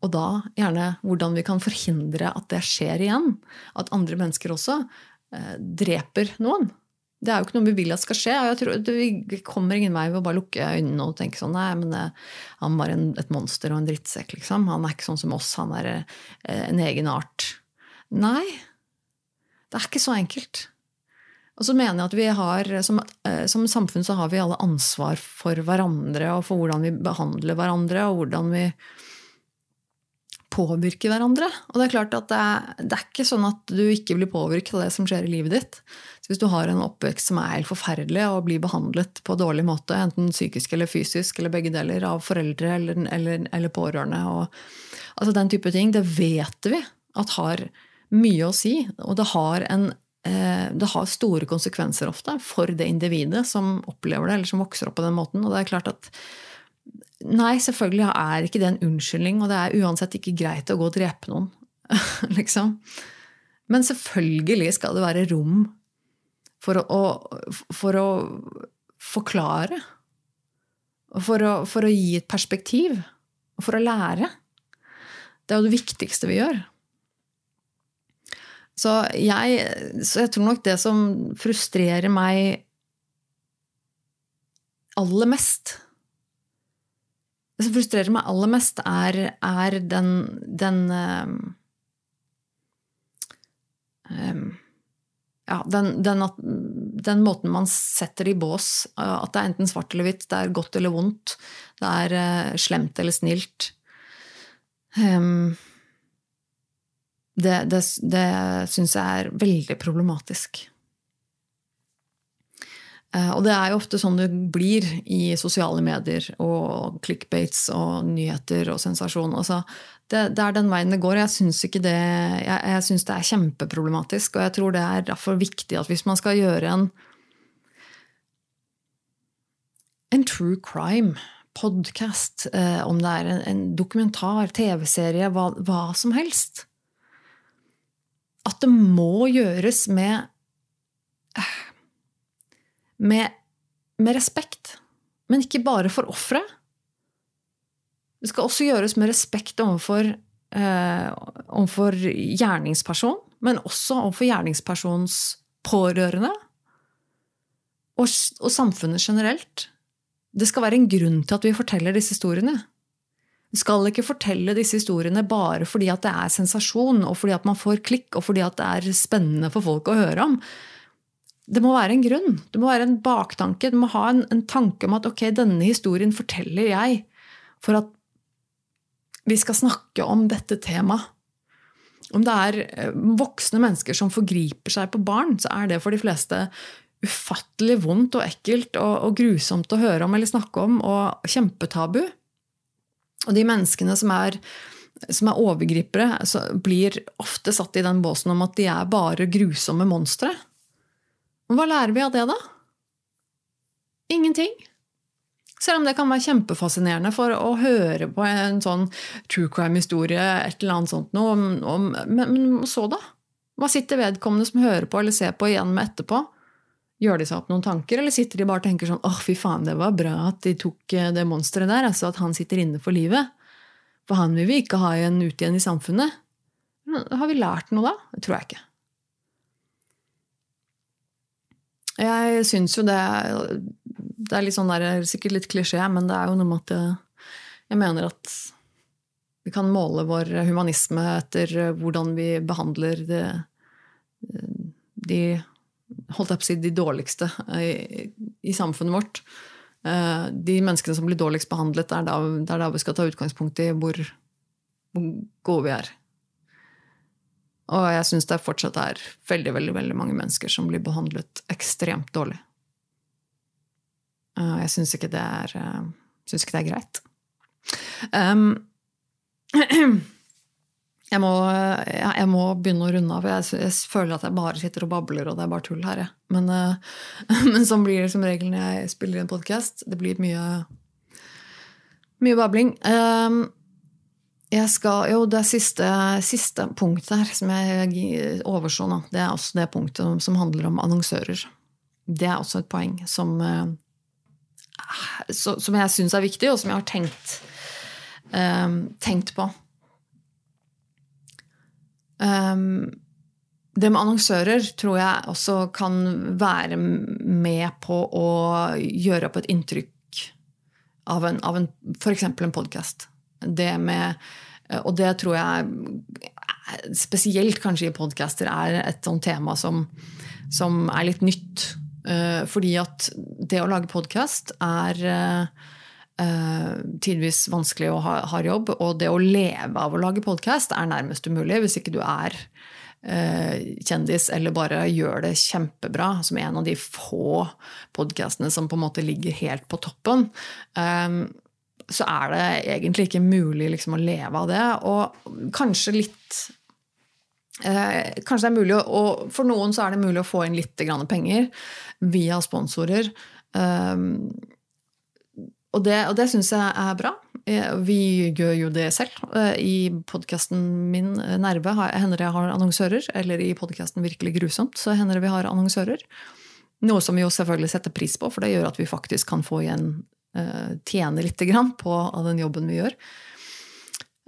Og da gjerne hvordan vi kan forhindre at det skjer igjen. At andre mennesker også eh, dreper noen. Det er jo ikke noe vi vil at skal skje. og jeg tror Det kommer ingen vei ved å bare lukke øynene og tenke sånn Nei, men det, han var en, et monster og en drittsekk, liksom. Han er ikke sånn som oss. Han er eh, en egen art. Nei. Det er ikke så enkelt. Og så mener jeg at vi har, som, eh, som, samfunn så har vi alle ansvar for hverandre og for hvordan vi behandler hverandre, og hvordan vi påvirker hverandre. Og det er klart at det er, det er ikke sånn at du ikke blir påvirket av det som skjer i livet ditt. Så hvis du har en oppvekst som er helt forferdelig og blir behandlet på dårlig måte, enten psykisk eller fysisk eller begge deler, av foreldre eller, eller, eller pårørende, og, altså den type ting, det vet vi at har mye å si. Og det har, en, eh, det har store konsekvenser ofte for det individet som opplever det, eller som vokser opp på den måten. Og det er klart at Nei, selvfølgelig er ikke det en unnskyldning, og det er uansett ikke greit å gå og drepe noen. liksom. Men selvfølgelig skal det være rom for å, for å forklare. For å, for å gi et perspektiv. Og for å lære. Det er jo det viktigste vi gjør. Så jeg, så jeg tror nok det som frustrerer meg aller mest Det som frustrerer meg aller mest, er, er den, den um, ja, den, den, den, måten man setter i bås. At det er enten svart eller hvitt, det er godt eller vondt. Det er uh, slemt eller snilt. Um, det, det, det syns jeg er veldig problematisk. Eh, og det er jo ofte sånn det blir i sosiale medier og clickbates og nyheter og sensasjon. Altså, det, det, er den veien det går. Jeg syns det, jeg, jeg synes det er kjempeproblematisk. Og jeg tror det er derfor viktig at hvis man skal gjøre en, en true crime podcast, eh, om det er en, en dokumentar, TV-serie, hva, hva som helst, at det må gjøres med med, med respekt. Men ikke bare for offeret. Det skal også gjøres med respekt overfor, eh, overfor gjerningsperson, men også overfor gjerningspersonens pårørende. Og, og samfunnet generelt. Det skal være en grunn til at vi forteller disse historiene. Vi skal ikke fortelle disse historiene bare fordi at det er sensasjon, og fordi at man får klikk, og fordi at det er spennende for folk å høre om. Det må være en grunn. Det må være en baktanke. Du må ha en, en tanke om at ok, denne historien forteller jeg for at vi skal snakke om dette temaet. Om det er eh, voksne mennesker som forgriper seg på barn, så er det for de fleste ufattelig vondt og ekkelt og, og grusomt å høre om eller snakke om, og kjempetabu. Og de menneskene som er, som er overgripere, blir ofte satt i den båsen om at de er bare grusomme monstre. Hva lærer vi av det, da? Ingenting. Selv om det kan være kjempefascinerende for å høre på en sånn true crime-historie, et eller annet sånt noe, om, men, men, så, da? Hva sitter vedkommende som hører på eller ser på, igjen med etterpå? Gjør de seg opp noen tanker, eller sitter de bare og tenker sånn åh, fy faen, det var bra at de tok eh, det monsteret der, altså at han sitter inne for livet? For han vil vi ikke ha igjen ut igjen i samfunnet. Har vi lært noe da? Det tror jeg ikke. Jeg syns jo det Det er litt sånn der, sikkert litt klisjé, men det er jo noe med at jeg, jeg mener at vi kan måle vår humanisme etter hvordan vi behandler det, de holdt jeg på å si, de dårligste i, i samfunnet vårt. Eh, de menneskene som blir dårligst behandlet, det er da vi skal ta utgangspunkt i hvor, hvor gode vi er. Og jeg syns det fortsatt er veldig, veldig, veldig mange mennesker som blir behandlet ekstremt dårlig. Og jeg syns ikke, uh, ikke, det er greit. Um, Jeg må, jeg må, begynne å runde av. Jeg, jeg, føler at jeg bare sitter og babler, og det er bare tull her. Jeg. Men, uh, men sånn blir det som regel når jeg spiller en podkast. Det blir mye, mye babling. Um, jeg skal, jo, det siste, siste punktet her som jeg overså nå, det er også det punktet som handler om annonsører. Det er også et poeng som, uh, som jeg syns er viktig, og som jeg har tenkt, um, tenkt på. Um, det med annonsører tror jeg også kan være med på å gjøre opp et inntrykk av, en, av en, f.eks. en podkast. Det med Og det tror jeg spesielt kanskje i podcaster er et sånt tema som, som er litt nytt. Uh, fordi at det å lage podkast er tidvis vanskelig ha hard jobb. Og det å leve av å lage podkast er nærmest umulig hvis ikke du er kjendis eller bare gjør det kjempebra, som en av de få podkastene som på en måte ligger helt på toppen. Så er det egentlig ikke mulig liksom, å leve av det. Og kanskje litt eh, Kanskje det er mulig å, For noen så er det mulig å få inn litt penger via sponsorer. Eh, og det, og det syns jeg er bra. Eh, vi gjør jo det selv. Eh, I podkasten min eh, Nerve hender jeg har annonsører. Eller i podkasten Virkelig grusomt så hender det vi har annonsører. Noe som vi jo selvfølgelig setter pris på, for det gjør at vi faktisk kan få igjen tjene litt på all den jobben vi gjør.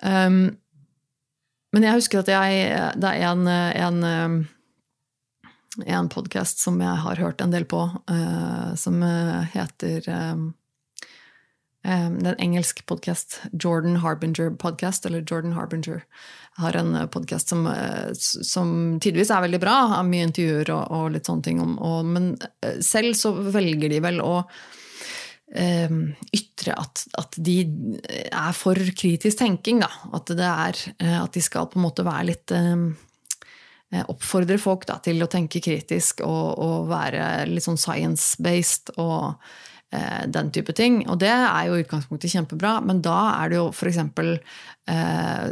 Um, men jeg husker at jeg, det er en, en, en podkast som jeg har hørt en del på, som heter det er en engelsk podkast, Jordan Harbinger Podcast, eller Jordan Harbinger, har en podkast som, som, tidvis er veldig bra, har mye intervjuer og, og litt sånne ting. Om, og, men selv så velger de vel å ytre at, at, de er for kritisk tenking, da. At, er, at de skal på en måte være litt um, Oppfordre folk da, til å tenke kritisk og, og være litt sånn science-based. og Eh, den type ting. Og det er jo i utgangspunktet kjempebra, men da er det jo f.eks. Eh,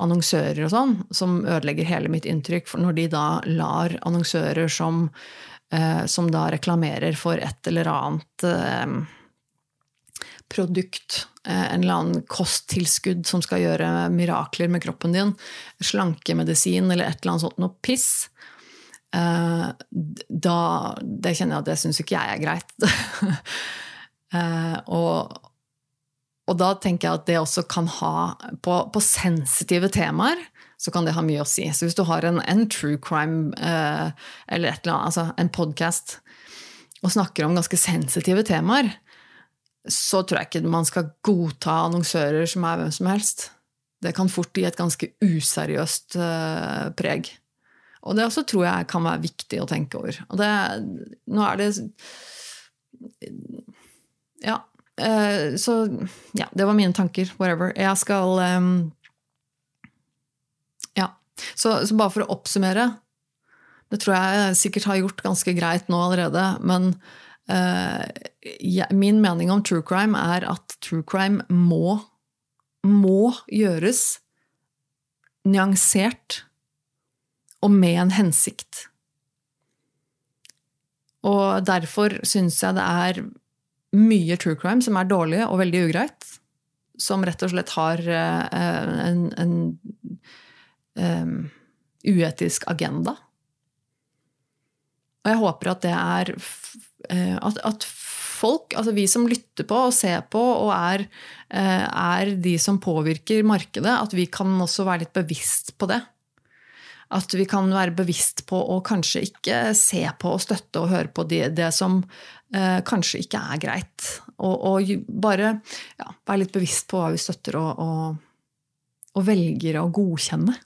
annonsører og sånn som ødelegger hele mitt inntrykk. For når de da lar annonsører som, eh, som da reklamerer for et eller annet eh, produkt, eh, en eller annen kosttilskudd som skal gjøre mirakler med kroppen din, slankemedisin eller et eller annet sånt noe piss, eh, da Det kjenner jeg at det syns ikke jeg er greit. Eh, og, og, da tenker jeg at det også kan ha På, på sensitive temaer så kan det ha mye å si. Så hvis du har en, en true crime eller eller annet, altså en podkast og snakker om ganske sensitive temaer, så tror jeg ikke man skal godta annonsører som er hvem som helst. Det kan fort gi et ganske useriøst uh, preg. Og det også tror jeg kan være viktig å tenke over. Og det, nå er det ja. Uh, så ja, det var mine tanker. Whatever. Jeg skal Ja. Så, så, bare for å oppsummere Det tror jeg sikkert har gjort ganske greit nå allerede, men min mening om true crime er at true crime må, må gjøres nyansert og med en hensikt. Og derfor syns jeg det er mye true crime som er dårlig og veldig ugreit. Som rett og slett har uh, en, en um, uetisk agenda. Og jeg håper at det er at, at, folk, altså vi som lytter på og ser på og er, uh, er de som påvirker markedet, at vi kan også være litt bevisst på det. At vi kan være bevisst på å kanskje ikke se på og støtte og høre på det, det som eh, kanskje ikke er greit. Og, og bare ja, være litt bevisst på hva vi støtter og, og, og, velger å godkjenne.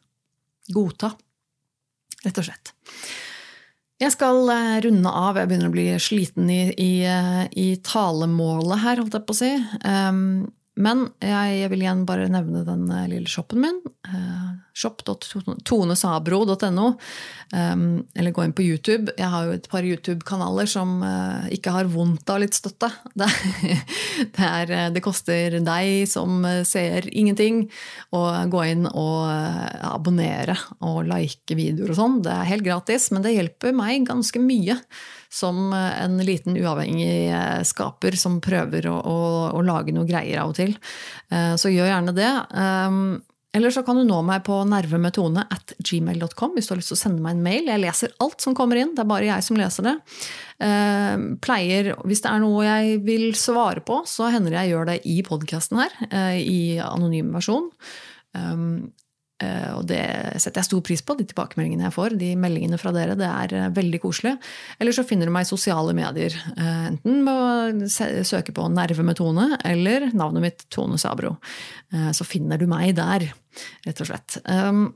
Godta, rett og slett. Jeg skal eh, runde av. Jeg begynner å bli sliten i, i, eh, i talemålet her, holdt jeg på å si. Um, men jeg vil igjen bare nevne den eh, lille shoppen min. shop.tonesabro.no. Um, eller gå inn på YouTube. Jeg har jo et par YouTube-kanaler som uh, ikke har vondt av litt støtte. Det, er, eh, det, koster deg som ser ingenting, å gå inn og abonnere og like videoer og sånn. Det er helt gratis, men det hjelper meg ganske mye som en liten uavhengig skaper som prøver å, å, å lage noe greier av og til. Uh, så gjør gjerne det. Um, eller så kan du nå meg på nervemetone at gmail.com hvis du har lyst til å sende meg en mail. Jeg leser alt som kommer inn, det er bare jeg som leser det. Eh, pleier, Hvis det er noe jeg vil svare på, så hender det jeg gjør det i podkasten her, eh, i anonym versjon. Eh, og det setter jeg stor pris på, de tilbakemeldingene jeg får. De meldingene fra dere. Det er eh, veldig koselig. Eller så finner du meg i sosiale medier. Eh, enten med å søke på Nerve med Tone eller navnet mitt Tone Sabro. Så finner du meg der, rett og slett. Ehm,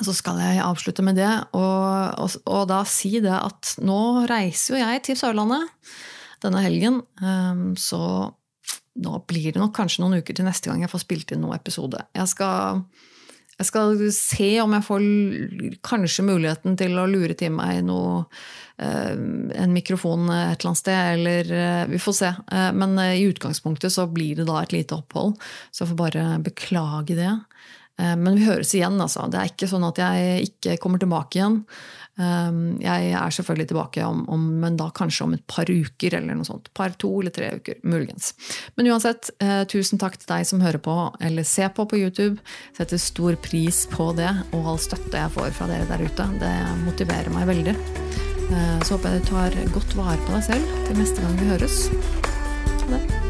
så skal jeg avslutte med det, og, og, og da si det at nå reiser jo jeg til Sørlandet denne helgen. Ehm, så nå blir det nok kanskje noen uker til neste gang jeg får spilt inn noen episode. Jeg skal jeg skal se om jeg får kanskje muligheten til å lure til meg noe eh, en mikrofon et eller annet sted, eller eh, Vi får se. Eh, men i utgangspunktet så blir det da et lite opphold, så jeg får bare beklage det. Men vi høres igjen, altså. Det er ikke sånn at jeg ikke kommer tilbake igjen. Ehm, jeg er selvfølgelig tilbake om, om, men da kanskje om et par uker eller noe sånt. Par, to eller tre uker, muligens. Men uansett, eh, tusen takk til deg som hører på eller ser på på YouTube. Setter stor pris på det og all støtte jeg får fra dere der ute. Det motiverer meg veldig. Eh, så håper jeg du tar godt vare på deg selv til neste gang vi høres. Ha det.